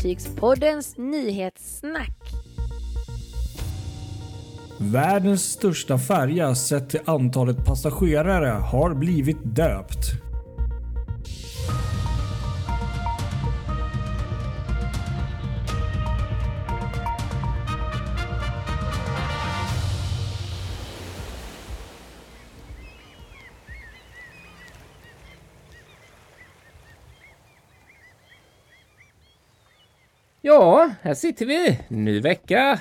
Fartygspoddens nyhetssnack. Världens största färja sett till antalet passagerare har blivit döpt. Ja, här sitter vi. Ny vecka.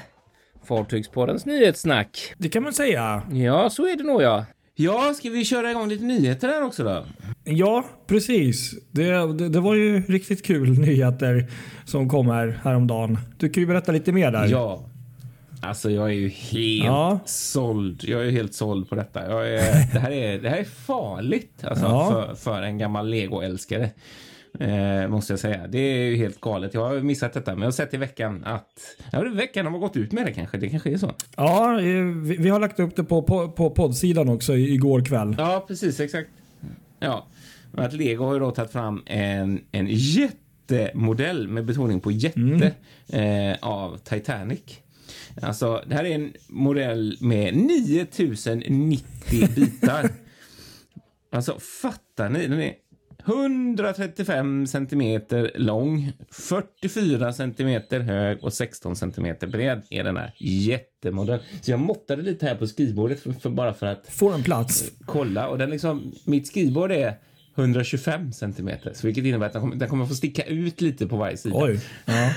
Fartygspoddens nyhetssnack. Det kan man säga. Ja, så är det nog ja. Ja, ska vi köra igång lite nyheter här också då? Ja, precis. Det, det, det var ju riktigt kul nyheter som kom här häromdagen. Du kan ju berätta lite mer där. Ja. Alltså jag är ju helt Ja. såld. Jag är helt såld på detta. Jag är, det, här är, det här är farligt alltså, Ja. för, för en gammal Lego-älskare. Eh, måste jag säga. Det är ju helt galet. Jag har missat detta, men jag har sett i veckan att... Ja, veckan har gått ut med det kanske. Det kanske är så. Ja, eh, vi, vi har lagt upp det på, på, på poddsidan också igår kväll. Ja, precis. Exakt. Ja. Att Lego har ju då tagit fram en, en jättemodell med betoning på jätte eh, av Titanic. Alltså, det här är en modell med 9090 bitar. alltså, fattar ni? Den är 135 centimeter lång, 44 centimeter hög och 16 centimeter bred är den här jättemodell. Så jag måttade lite här på skrivbordet för, för bara för att Får en plats. kolla och den liksom, mitt skrivbord är 125 centimeter, så vilket innebär att den kommer, den kommer få sticka ut lite på varje sida. Oj. Ja.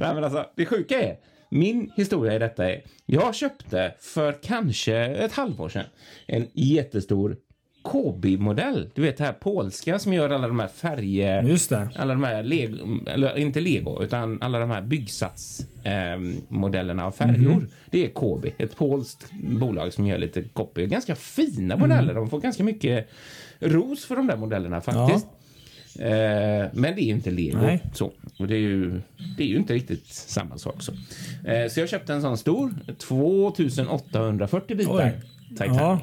Nej, men alltså, det sjuka är, min historia i detta är, jag köpte för kanske ett halvår sedan en jättestor KB-modell. Du vet det här polska som gör alla de här färger... Just det. Alla de här, lego, eller inte lego, utan alla de här byggsats-modellerna eh, modellerna av färjor. Det är KB, ett polskt bolag som gör lite copy. Ganska fina modeller. De får ganska mycket ros för de där modellerna faktiskt. Eh, men det är ju inte lego. Nej. Så. Och det är, ju, det är ju inte riktigt samma sak. Så, eh, så jag köpte en sån stor, 2840 bitar Oj. Titanic. Ja.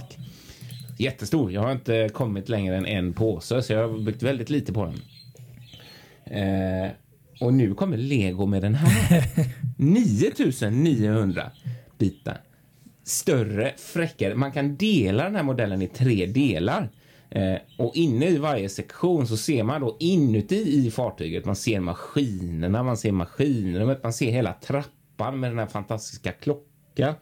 Jättestor. Jag har inte kommit längre än en påse, så jag har byggt väldigt lite på den. Eh, och nu kommer Lego med den här. 9900 bitar. Större, fräckare. Man kan dela den här modellen i tre delar. Eh, och inne i varje sektion så ser man då inuti i fartyget, man ser maskinerna, man ser maskinrummet, man ser hela trappan med den här fantastiska klockan.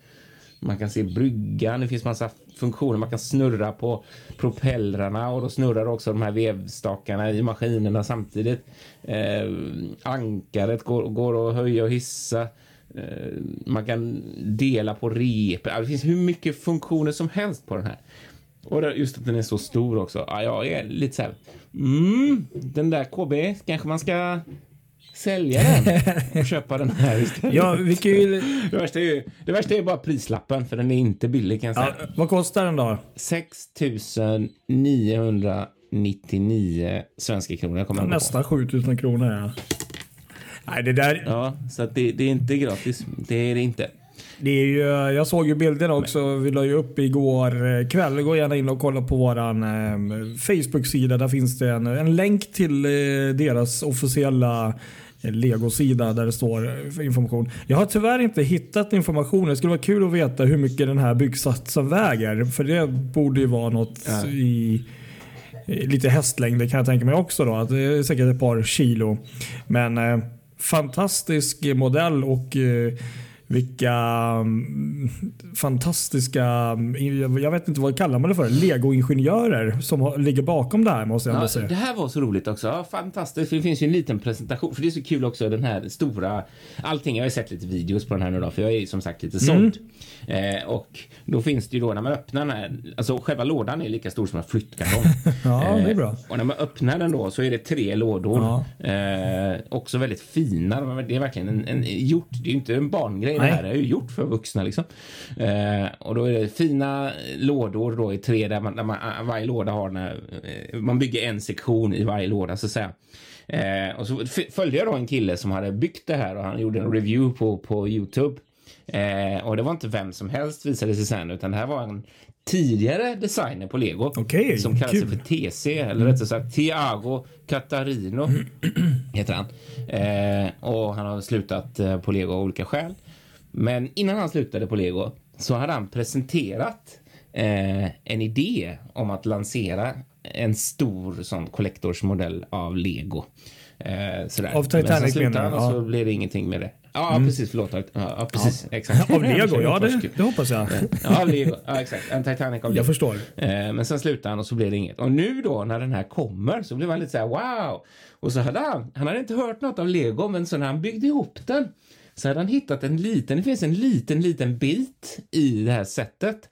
Man kan se bryggan, det finns massa funktioner. Man kan snurra på propellrarna och då snurrar också de här vevstakarna i maskinerna samtidigt. Eh, ankaret går, går att höja och hissa. Eh, man kan dela på rep. Det finns hur mycket funktioner som helst på den här. Och just att den är så stor också. Ja, jag är lite så här. Mm, den där KB, kanske man ska sälja den och köpa den här istället. Ja, vi kan ju... Det värsta, är ju, det värsta är bara prislappen, för den är inte billig kan jag säga. Ja, vad kostar den då? 6 999 svenska kronor kommer på. Nästan 7000 kronor. Ja. Nej, det där... Ja, så det, det är inte gratis. Det är det inte. Det är ju, jag såg ju bilderna också. Vi la ju upp igår eh, kväll. Gå gärna in och kolla på våran eh, Facebook-sida. Där finns det en, en länk till eh, deras officiella Lego-sida där det står eh, information. Jag har tyvärr inte hittat information. Det skulle vara kul att veta hur mycket den här byggsatsen väger. För det borde ju vara något Ja. i lite hästlängder kan jag tänka mig också. Då, att det är säkert ett par kilo. Men eh, fantastisk modell och eh, vilka mm, fantastiska, mm, jag vet inte vad kallar man det för, legoingenjörer som ligger bakom det här måste jag ändå Ja, säga. det här var så roligt också. Fantastiskt. Det finns ju en liten presentation. För det är så kul också den här stora allting. Jag har ju sett lite videos på den här nu då, för jag är som sagt lite såld. Eh, och då finns det ju då när man öppnar den här, alltså själva lådan är lika stor som en flyttkartong. Ja, det är Eh, bra. Och när man öppnar den då så är det tre lådor. Ja. Eh, också väldigt fina. Det är verkligen en, en gjort. Det är ju inte en barngrej. Det här. Är ju gjort för vuxna liksom. Eh, och då är det fina lådor då i tre där, man, där man, varje låda har den här, eh, man bygger en sektion i varje låda så att säga. Eh, och så följde jag då en kille som hade byggt det här och han gjorde en review på, på Youtube. Eh, och det var inte vem som helst visade sig sen utan det här var en tidigare designer på Lego. Okej, som sig för TC, eller rättare sagt Tiago Catarino heter han. Eh, och han har slutat eh, på Lego av olika skäl. Men innan han slutade på Lego så hade han presenterat eh, en idé om att lansera en stor sån kollektorsmodell av Lego. Eh, sådär. Av Titanic Men sen slutade han och så Ja. blev det ingenting med det. Ja, precis. Förlåt. Ja, ja precis. Exakt. Av Lego, ja det, det hoppas jag. Ja, Lego. Ja, exakt. En Titanic av Lego. Jag förstår. Eh, men sen slutade han och så blev det inget. Och nu då när den här kommer så blev han lite så här wow. Och så hade han, han hade inte hört något av Lego men så när han byggde ihop den så hade han hittat en liten, det finns en liten, liten bit i det här sättet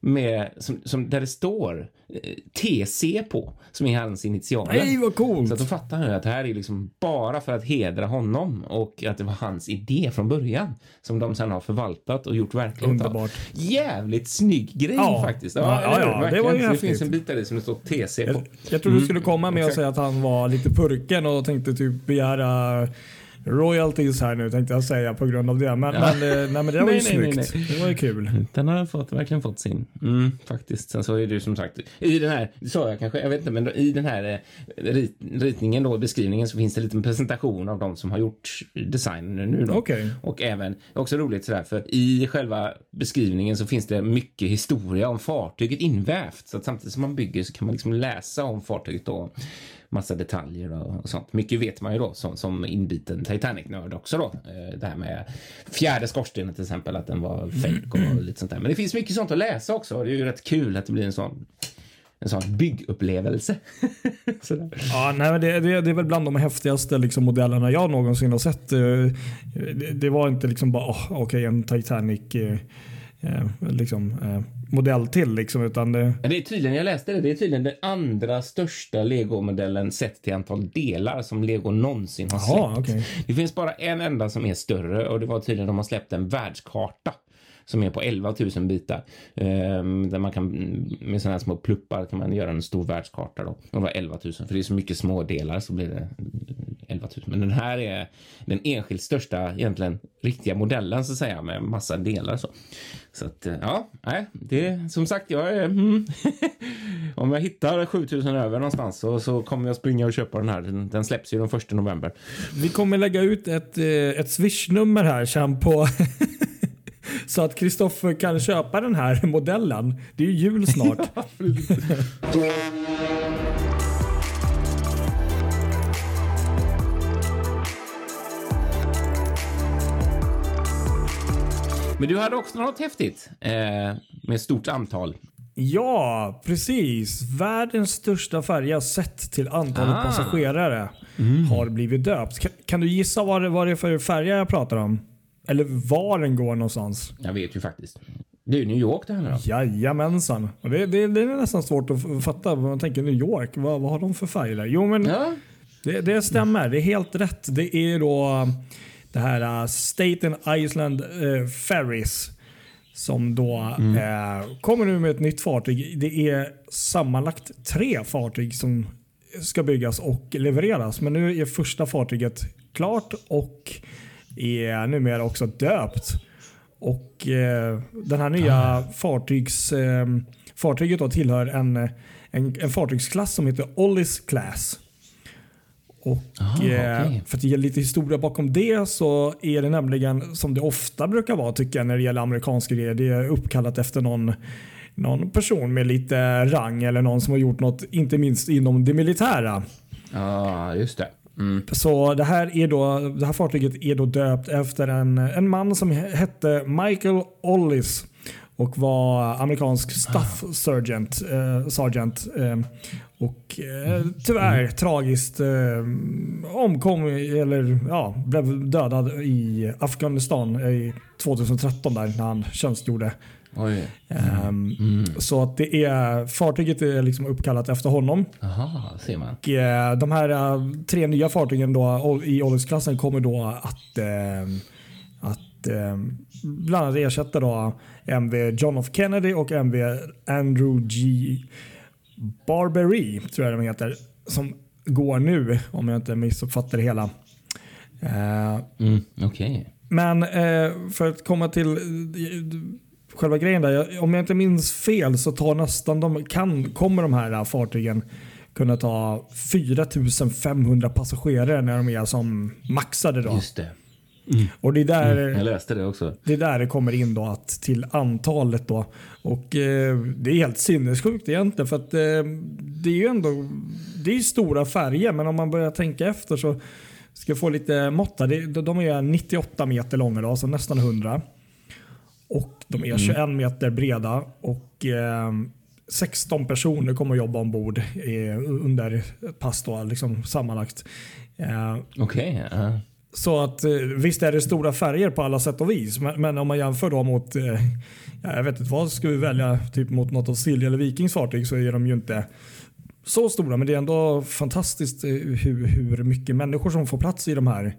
med, som, som, där det står eh, TC på, som är hans initialer. Nej vad coolt! Så att då fattar han ju att det här är liksom bara för att hedra honom och att det var hans idé från början som de sen har förvaltat och gjort verklighet Underbart. av. Jävligt snygg grej Ja. faktiskt. Ja, ja, hur? ja, det var ju det finns en bit där i som det står TC på. Jag, jag trodde du skulle komma med och säga att han var lite purken och tänkte typ begära royalties här nu tänkte jag säga på grund av det. Men, Ja. men, eh, nej, men det var ju Nej, nej, nej, snyggt. Det var ju kul. Den har fått, verkligen fått sin. Mm, faktiskt. Sen så är det ju som sagt, i den här, det sa jag kanske, jag vet inte, men i den här eh, rit, ritningen då, beskrivningen så finns det en liten presentation av de som har gjort designen nu då. Okej. Och även, också roligt sådär, för i själva beskrivningen så finns det mycket historia om fartyget invävt. Så att samtidigt som man bygger så kan man liksom läsa om fartyget då. Massa detaljer och, och sånt. Mycket vet man ju då som, som inbiten Titanic-nörd också då. Eh, det här med fjärde skorstenen till exempel, att den var fake och lite sånt där. Men det finns mycket sånt att läsa också. Det är ju rätt kul att det blir en sån en sån byggupplevelse. Ja, nej, men det, det, det är väl bland de häftigaste liksom, modellerna jag någonsin har sett. Eh, Det, det var inte liksom bara oh, okej en Titanic eh, liksom, eh, modell till liksom, utan det, det är tydligen, jag läste det, det är tydligen den andra största Lego-modellen sett till antal delar som Lego någonsin har släppt. Okej. Det finns bara en enda som är större och det var tydligen de har släppt en världskarta som är på 11 000 bitar. Ehm, där man kan med sådana här små pluppar kan man göra en stor världskarta då. Och det var 11 000 för det är så mycket små delar så blir det 11 000. Men den här är den enskilt största egentligen riktiga modellen så att säga med massa delar så. Så att eh, ja, nej, det som sagt jag är mm, om jag hittar 7000 över någonstans så, så kommer jag springa och köpa den här. Den, den släpps ju den 1 november. Vi kommer lägga ut ett, eh, ett swishnummer här sen på så att Kristoffer kan köpa den här modellen. Det är ju jul snart. Men du hade också något häftigt eh, med stort antal. Ja, precis. Världens största färja sett till antalet Ah. passagerare har blivit döpt. Kan, kan du gissa vad det, vad det är för färja jag pratar om? Eller var den går någonstans? Jag vet ju faktiskt. Det är ju New York det handlar om. Jajamensan. Och det, det, det är nästan svårt att fatta. Man tänker New York, vad, vad har de för färger där? Jo men Ja, det, det stämmer. Det är helt rätt. Det är då det här uh, Staten Island uh, Ferries som då eh, kommer nu med ett nytt fartyg. Det är sammanlagt tre fartyg som ska byggas och levereras. Men nu är första fartyget klart och är numera också döpt. Och eh, Den här nya fartygs, eh, fartyget då tillhör en, en, en fartygsklass som heter Ollis Class. Och Aha, eh, okej. För att ge lite historia bakom det så är det nämligen som det ofta brukar vara tycker jag när det gäller amerikanska grejer. Det är uppkallat efter någon, någon person med lite rang eller någon som har gjort något, inte minst inom det militära. ja just det. Mm. Så det här, är då, det här fartyget är då döpt efter en, en man som hette Michael Ollis och var amerikansk staff sergeant. Eh, sergeant eh, och eh, tyvärr tragiskt eh, omkom eller ja, blev dödad i Afghanistan i 2013 där när han tjänstgjorde. Ehm, Mm. Så att det är, fartyget är liksom uppkallat efter honom. Aha, ser man. Och, eh, de här eh, tre nya fartygen då, i åldersklassen kommer då att, eh, att bland annat ersätta då MV John F Kennedy och MV Andrew G. Barbary, tror jag de heter, som går nu om jag inte missuppfattar det hela. Mm. Okej. men för att komma till själva grejen där, om jag inte minns fel så tar nästan de, kan, kommer de här fartygen kunna ta 4500 passagerare när de är som maxade. Då. Just det. Och det är där Jag läste det också. det är där det kommer in då att till antalet då. Och eh, det är helt sinnessjukt egentligen för att eh, det är ju ändå det är stora färger men om man börjar tänka efter så ska jag få lite måtta. De är 98 meter långa då, så nästan 100. De är 21 meter breda och eh, 16 personer kommer att jobba ombord eh, under ett pass då, liksom sammanlagt. Eh, Okej. ja. så att eh, visst är det stora färger på alla sätt och vis. Men, men om man jämför då mot, eh, ja, jag vet inte vad ska vi välja, typ mot något av Silja eller Vikings fartyg så är de ju inte så stora. Men det är ändå fantastiskt hur, hur mycket människor som får plats i de här.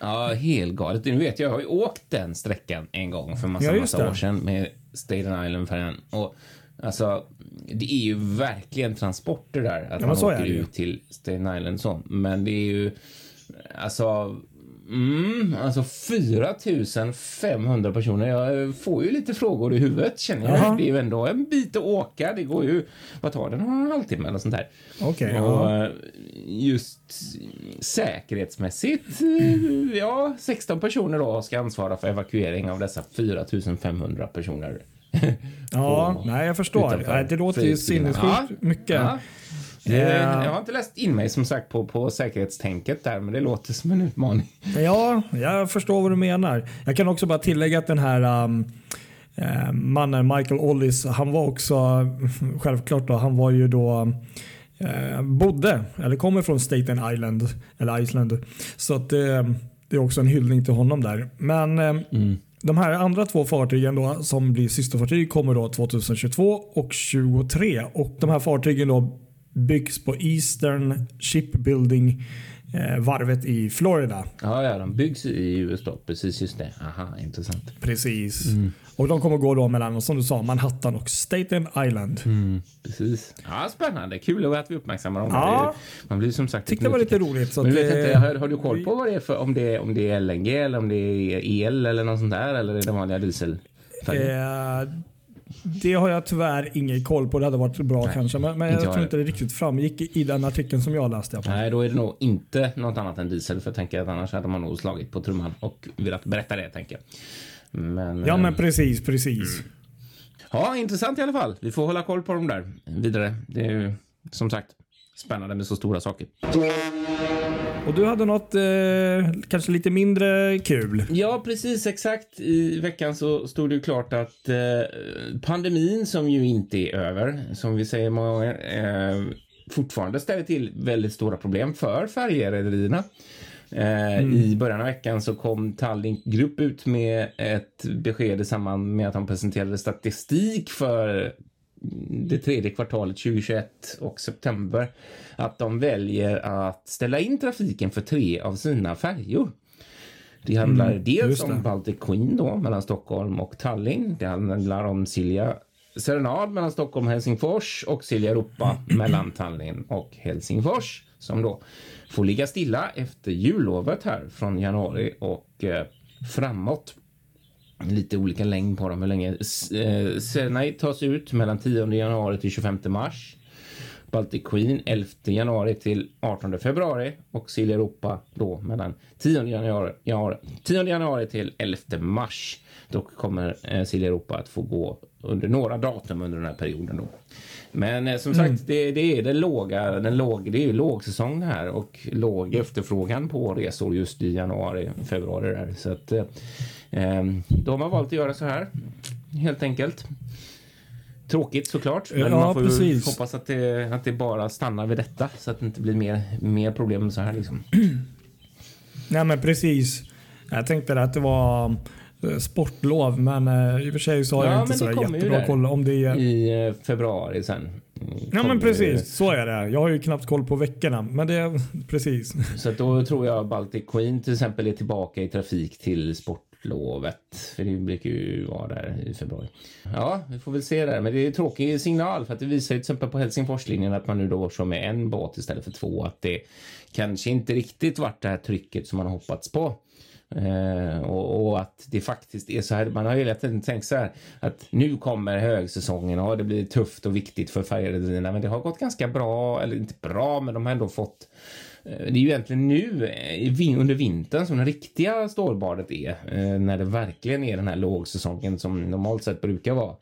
Ja, helt galet. Nu vet jag, jag har ju åkt den sträckan en gång för massa, Ja, massa år sedan med Staten Island-färjan. Och alltså, det är ju verkligen transporter där. Att men man åker ut till Staten Island så. Men det är ju, alltså, mm, alltså 4500 personer. Jag får ju lite frågor i huvudet känner jag. Jaha. Det är ju ändå en bit att åka. Det går ju, vad tar det, en halvtimme eller sånt där. Okej, och ja. eh, just säkerhetsmässigt, eh, ja, 16 personer då ska ansvara för evakuering av dessa 4500 personer. Ja, Och nej jag förstår. Nej, det låter ju sinnessjukt Ja. mycket. Ja. Eh. jag har inte läst in mig som sagt på, på säkerhetstänket där, men det låter som en utmaning. Ja, jag förstår vad du menar. Jag kan också bara tillägga att den här um, eh, mannen Michael Ollis, han var också självklart då, han var ju då eh, bodde eller kommer från Staten Island eller Iceland. Så att eh, det är också en hyllning till honom där. Men eh, de här andra två fartygen då, som blir systerfartyg kommer då 2022 och 2023. Och de här fartygen då byggs på Eastern Shipbuilding eh, varvet i Florida. Ja, ja, de byggs i USA. Precis, just det. Aha, intressant. Precis. Och de kommer gå då mellan, som du sa, Manhattan och Staten Island. Precis. Ja, spännande. Kul att vi uppmärksammar dem. Ja. Det Man blir som sagt Tyckte det var lite roligt. Så Men att, vet inte, har, har du koll på vad det är för, om det, är- om det är LNG eller om det är el eller något sånt där eller är det vanliga diesel? Eh, det har jag tyvärr ingen koll på. Det hade varit bra Nej, kanske. Men, men jag tror inte det riktigt framgick i den artikeln som jag läste. Nej, då är det nog inte något annat än diesel för jag tänker att annars hade man nog slagit på trumman och velat berätta det tänker jag. Men, Ja eh, men precis, precis. ja, intressant i alla fall. Vi får hålla koll på dem där vidare. Det är ju som sagt spännande med så stora saker. Och du hade något eh, kanske lite mindre kul. Ja, precis exakt. I veckan så stod det ju klart att eh, pandemin som ju inte är över, som vi säger många gånger, eh, fortfarande ställer till väldigt stora problem för färjerederierna. Eh, I början av veckan så kom Tallink Grupp ut med ett besked i samband med att de presenterade statistik för det tredje kvartalet 2021 och september att de väljer att ställa in trafiken för tre av sina färjor. Det handlar dels just det. om Baltic Queen då, mellan Stockholm och Tallinn. Det handlar om Silja Serenad mellan Stockholm och Helsingfors och Silja Europa mellan Tallinn och Helsingfors som då får ligga stilla efter jullovet här från januari och eh, framåt. Lite olika längd på dem. Hur länge? Eh, Senai tas ut mellan 10 januari till 25 mars. Baltic Queen 11 januari till 18 februari och Silja Europa då mellan 10 januari, januari, 10 januari till 11 mars. Då kommer eh, Silja Europa att få gå under några datum under den här perioden då. Men eh, som sagt, det, det är den låga, den låg, det är ju lågsäsong det här och låg efterfrågan på resor just i januari, februari där. Så att eh, eh, då har valt att göra så här helt enkelt. Tråkigt såklart, men Ja, man får precis. hoppas att det, att det bara stannar vid detta så att det inte blir mer, mer problem än så här liksom. Nej men precis. Jag tänkte att det var sportlov men eh, i och för sig så har Ja, jag inte så jättebra koll om det är... I eh, februari sen. mm, Ja men precis, så är det. Jag har ju knappt koll på veckorna. Men det är precis. Så då tror jag Baltic Queen till exempel är tillbaka i trafik till sportlovet. För det brukar ju vara där i februari. Ja, vi får väl se där. Men det är en tråkig signal för att det visar ju till exempel på Helsingforslinjen att man nu då kör med en båt istället för två. Att det kanske inte riktigt vart det här trycket som man har hoppats på. Eh, och, och, att det faktiskt är så här. Man har hela tiden tänkt så här att nu kommer högsäsongen och det blir tufft och viktigt för färjerederierna. Men det har gått ganska bra, eller inte bra, men de har ändå fått eh, det är ju egentligen nu eh, under vintern som det riktiga stålbadet är. Eh, när det verkligen är den här lågsäsongen som normalt sett brukar vara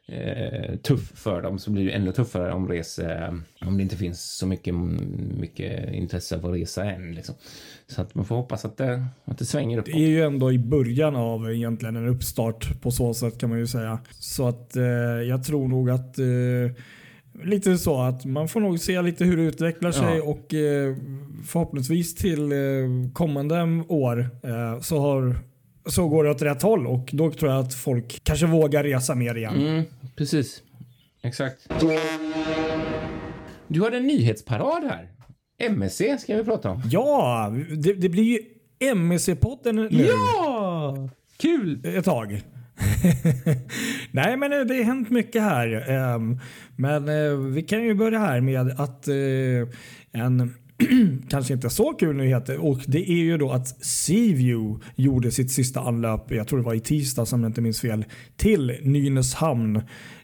tuff för dem så blir det ännu tuffare om rese, om det inte finns så mycket, mycket intresse för att resa än. Liksom. Så att man får hoppas att det, att det svänger uppåt. Det är ju ändå i början av egentligen en uppstart på så sätt kan man ju säga. Så att eh, jag tror nog att eh, lite så att man får nog se lite hur det utvecklar sig ja. och eh, förhoppningsvis till eh, kommande år eh, så, har, så går det åt rätt håll och då tror jag att folk kanske vågar resa mer igen. Mm, precis. Exakt. Du har en nyhetsparad här. MSC ska vi prata om. Ja, det, det blir ju MSC-podden nu. Ja! Kul! Ett tag. Nej, men det har hänt mycket här. Ehm, men eh, vi kan ju börja här med att eh, en kanske inte så kul nyhet och det är ju då att Seaview gjorde sitt sista anlöp, jag tror det var i tisdag om jag inte minns fel, till Nynäshamn Eh,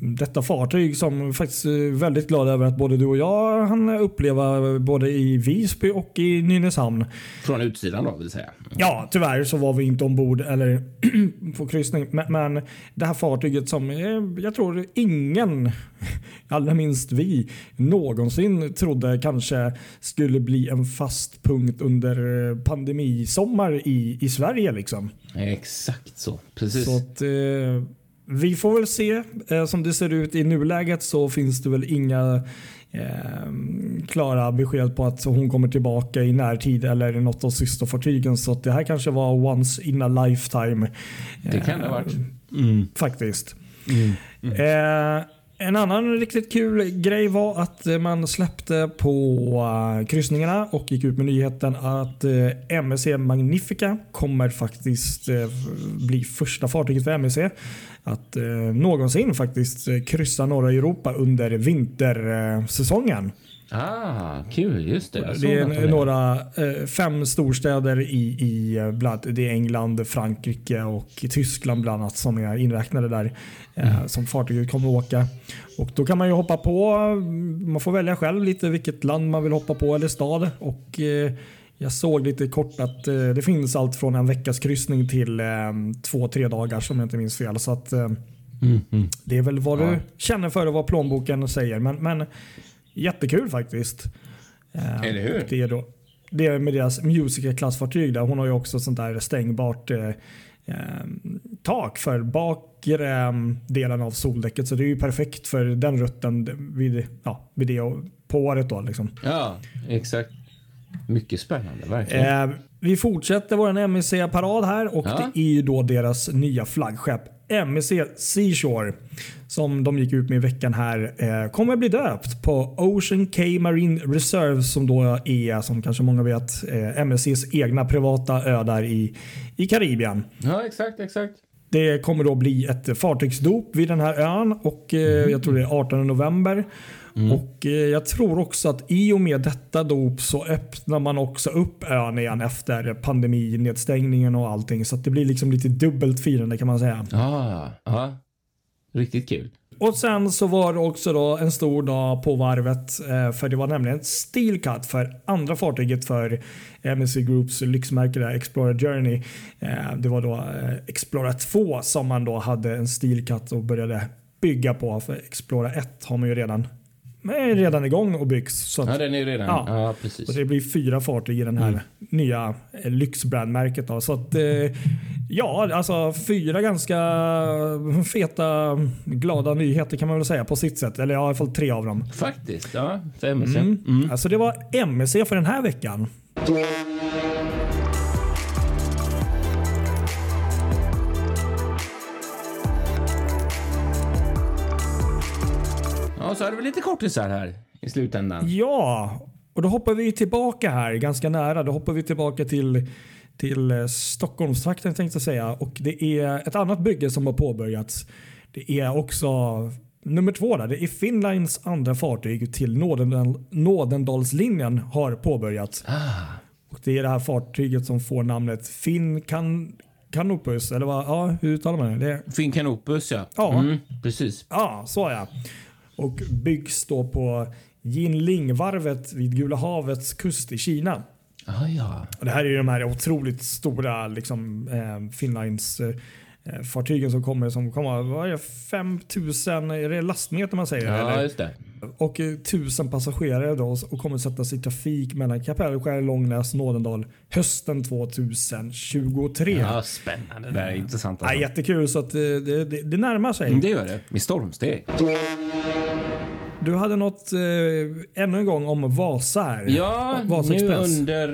detta fartyg som faktiskt är väldigt glad över att både du och jag hann uppleva både i Visby och i Nynäshamn. Från utsidan då vill säga? Ja, tyvärr så var vi inte ombord eller på kryssning. Men, men, det här fartyget som jag tror ingen, allra minst vi, någonsin trodde kanske skulle bli en fast punkt under pandemisommar i, i Sverige. Liksom. Exakt så. Precis. Så att, eh, vi får väl se. Eh, som det ser ut i nuläget så finns det väl inga eh, klara besked på att hon kommer tillbaka i närtid eller något av systerfartygen. Så det här kanske var once in a lifetime. Det kan det ha varit. Eh, mm. Faktiskt. Mm. Mm. Eh, en annan riktigt kul grej var att man släppte på eh, kryssningarna och gick ut med nyheten att eh, MSC Magnifica kommer faktiskt eh, bli första fartyget för MSC att någonsin faktiskt kryssa norra Europa under vintersäsongen. Ah, kul. Just det. det är några, eh, fem storstäder i, i eh, bland, det är England, Frankrike och Tyskland bland annat som är inräknade där. Eh, mm. Som fartyget kommer att åka. Och då kan man ju hoppa på, man får välja själv lite vilket land man vill hoppa på eller stad. Och jag såg lite kort att det finns allt från en veckas kryssning till två, tre dagar som jag inte minns fel. Så att, mm, mm. Det är väl vad ja. du känner för och vad plånboken säger. Men, men Jättekul faktiskt. Eh, Eller hur? Det är, då, det är med deras Musica-klassfartyg där. Hon har ju också sånt där stängbart eh, eh, tak för bakre eh, delen av soldäcket. Så det är ju perfekt för den rutten vid, ja, vid det på året. Då, liksom. Ja, exakt. Mycket spännande, verkligen. Eh, vi fortsätter vår MSC-parad här och ja. det är ju då deras nya flaggskepp MSC Seashore som de gick ut med i veckan här eh, kommer bli döpt på Ocean K Marine Reserve som då är som kanske många vet eh, MSCs egna privata ö där i, i Karibien. Ja exakt, exakt. Det kommer då bli ett fartygsdop vid den här ön och eh, jag tror det är 18 november. Mm. Och eh, Jag tror också att i och med detta dop så öppnar man också upp ön igen efter pandeminedstängningen och allting. Så det blir liksom lite dubbelt firande kan man säga. Ah, ah. Riktigt kul. Och sen så var det också då en stor dag på varvet. Eh, för det var nämligen steel cut för andra fartyget för MSC Groups lyxmärke där, Explorer Journey. Eh, det var då Explorer 2 som man då hade en steel cut och började bygga på. För Explorer 1 har man ju redan är redan igång och byggs. Så att, ja, den är redan. Ja, ja precis. Och det blir fyra fartyg i den här mm. nya eh, lyxbrandmärket. Då. Så att, eh, ja, alltså fyra ganska feta, glada nyheter kan man väl säga på sitt sätt. Eller i alla fall tre av dem. Faktiskt, ja. För MSC. Mm. Mm. Alltså det var MSC för den här veckan. Ja, så är det väl lite kortisar här i slutändan. Ja, och då hoppar vi tillbaka här ganska nära. Då hoppar vi tillbaka till, till eh, Stockholmstrakten tänkte jag säga. Och det är ett annat bygge som har påbörjats. Det är också nummer två där. Det är Finlands andra fartyg till Nådendal, Nådendalslinjen har påbörjats. Ah. Och det är det här fartyget som får namnet Finn kan Canopus, eller vad? Ja, hur uttalar man det? det Finn Canopus, ja. Ja. Mm, precis. Ja, så ja. Och byggs då på Jinling-varvet vid Gula havets kust i Kina. Ah, ja. Och det här är ju de här otroligt stora liksom, eh, Finnlines eh, fartygen som kommer som kommer vad är det, 5000 är det lastmeter man säger? ja, eller? just det. Och eh, 1000 passagerare då och kommer sättas i trafik mellan Kapellskär, Långnäs Nådendal hösten 2023. Ja, spännande. Det är intressant. Ja, Alltså. jättekul så att eh, det, det, det närmar sig. Mm, Det gör det. Med stormsteg. Du hade något eh, ännu en gång om Vasa här. Ja, Vasa nu Express. under,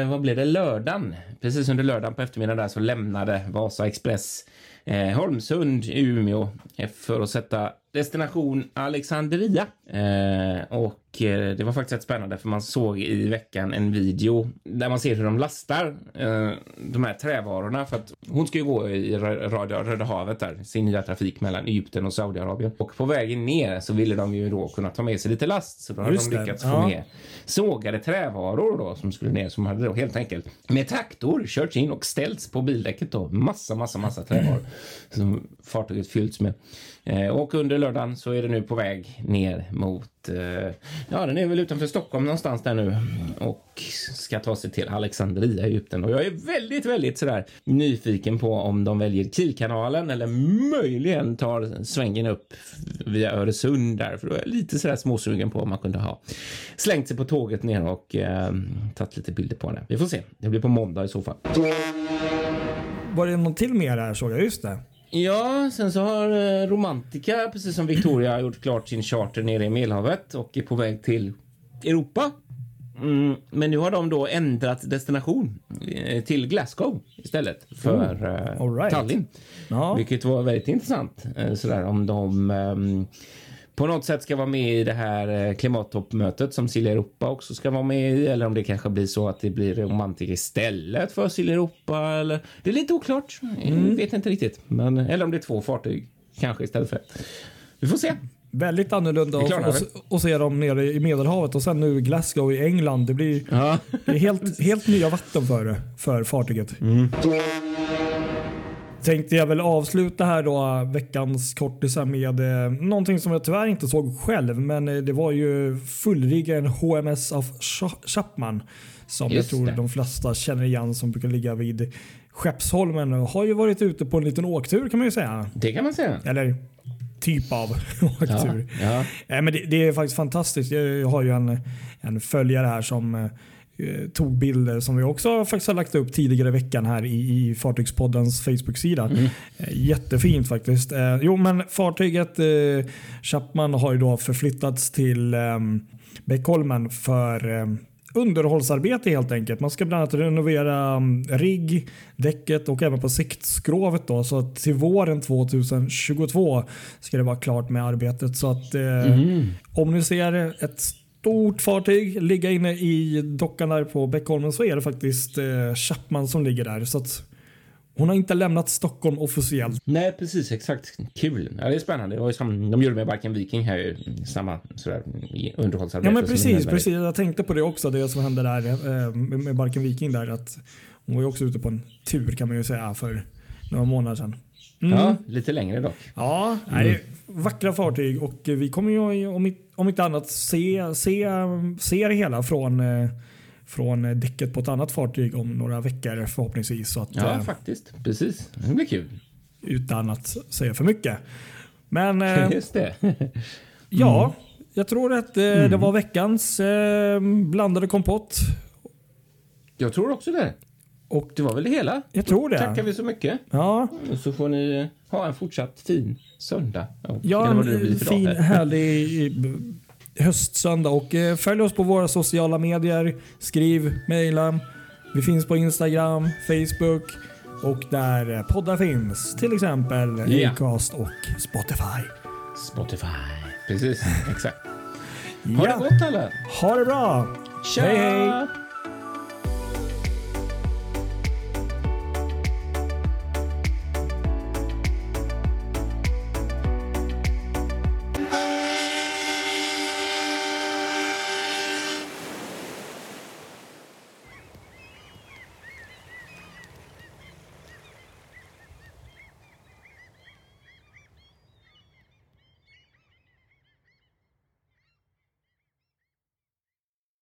eh, vad blev det, lördagen. Precis under lördagen på eftermiddagen där så lämnade Vasa Express eh, Holmsund i Umeå för att sätta destination Alexandria. Eh, och eh, det var faktiskt rätt spännande för man såg i veckan en video där man ser hur de lastar eh, de här trävarorna för att hon ska ju gå i Rö- Röda, havet där, sin nya trafik mellan Egypten och Saudiarabien. Och på vägen ner så ville de ju då kunna ta med sig lite last så då hade Just de det, lyckats ja. få med sågade trävaror då som skulle ner som hade då helt enkelt med traktor körts in och ställts på bildäcket då. Massa, massa, massa trävaror som fartyget fyllts med. Eh, och under lördagen så är det nu på väg ner mot, eh, ja den är väl utanför Stockholm någonstans där nu och ska ta sig till Alexandria i Egypten. Och jag är väldigt, väldigt sådär nyfiken på om de väljer Kielkanalen eller möjligen tar svängen upp via Öresund där. För då är jag lite sådär småsugen på om man kunde ha slängt sig på tåget ner och eh, tagit lite bilder på det. Vi får se. Det blir på måndag i så fall. Var det något till mer här såg jag? Just det. Ja, sen så har eh, Romantica, precis som Victoria, gjort klart sin charter nere i Medelhavet och är på väg till Europa. Mm, men nu har de då ändrat destination eh, till Glasgow istället för eh, all right. Tallinn. Ja. Vilket var väldigt intressant. Eh, sådär om de ehm, på något sätt ska vara med i det här eh, klimattoppmötet som Silja Europa också ska vara med i. Eller om det kanske blir så att det blir Romantic istället för Silja Europa. Eller, det är lite oklart. Jag vet inte riktigt. Men, eller om det är två fartyg kanske istället för ett. Vi får se. Väldigt annorlunda att se dem nere i Medelhavet och sen nu Glasgow i England. Det blir Ja. det är helt, helt nya vatten för, för fartyget. Mm. Tänkte jag väl avsluta här då veckans kortisar med eh, någonting som jag tyvärr inte såg själv. Men eh, det var ju fullriggaren HMS av Cha- Chapman. Som Just jag tror det. de flesta känner igen som brukar ligga vid Skeppsholmen. Och har ju varit ute på en liten åktur kan man ju säga. Det kan man säga. Eller typ av Ja. åktur. Ja. Nej, men det, det är faktiskt fantastiskt. Jag har ju en, en följare här som eh, tog bilder som vi också faktiskt har lagt upp tidigare i veckan här i, i Fartygspoddens Facebook-sida. Eh, jättefint faktiskt. Eh, jo, men fartyget eh, Chapman har ju då förflyttats till eh, Beckholmen för eh, underhållsarbete helt enkelt. Man ska bland annat renovera um, rigg, däcket och även på siktskrovet. Då, så att till våren 2022 ska det vara klart med arbetet. Så att eh, om ni ser ett stort fartyg ligga inne i dockan där på Beckholmen så är det faktiskt eh, Chapman som ligger där. Så att hon har inte lämnat Stockholm officiellt. Nej, precis. Exakt. Kul. Ja, det är spännande. Det var ju som de gjorde med Barken Viking här ju. Samma sådär, underhållsarbete. Ja men precis, precis. Jag tänkte på det också, det som hände där eh, med med Barken Viking där. Att hon var ju också ute på en tur kan man ju säga för några månader sedan. Mm. Ja, lite längre dock. Ja, nej, vackra fartyg och vi kommer ju om, om inte annat se, se, se det hela från, eh, från däcket på ett annat fartyg om några veckor förhoppningsvis. Så att, Ja, eh, faktiskt. Precis. Det blir kul. utan att säga för mycket. Men eh, Just det. ja, jag tror att det var veckans blandade kompott. Jag tror också det. Och det var väl det hela. Jag tror det. Tackar vi så mycket. Ja, så får ni ha en fortsatt fin söndag. Och- ja en fin dag härlig eh, höstsöndag. Och eh, följ oss på våra sociala medier. Skriv, mejla. Vi finns på Instagram, Facebook och där eh, poddar finns. Till exempel. Acast och Spotify. Spotify. Precis, exakt. Ha Ja, det gott alla. ha det bra! Tja! Hej, hej.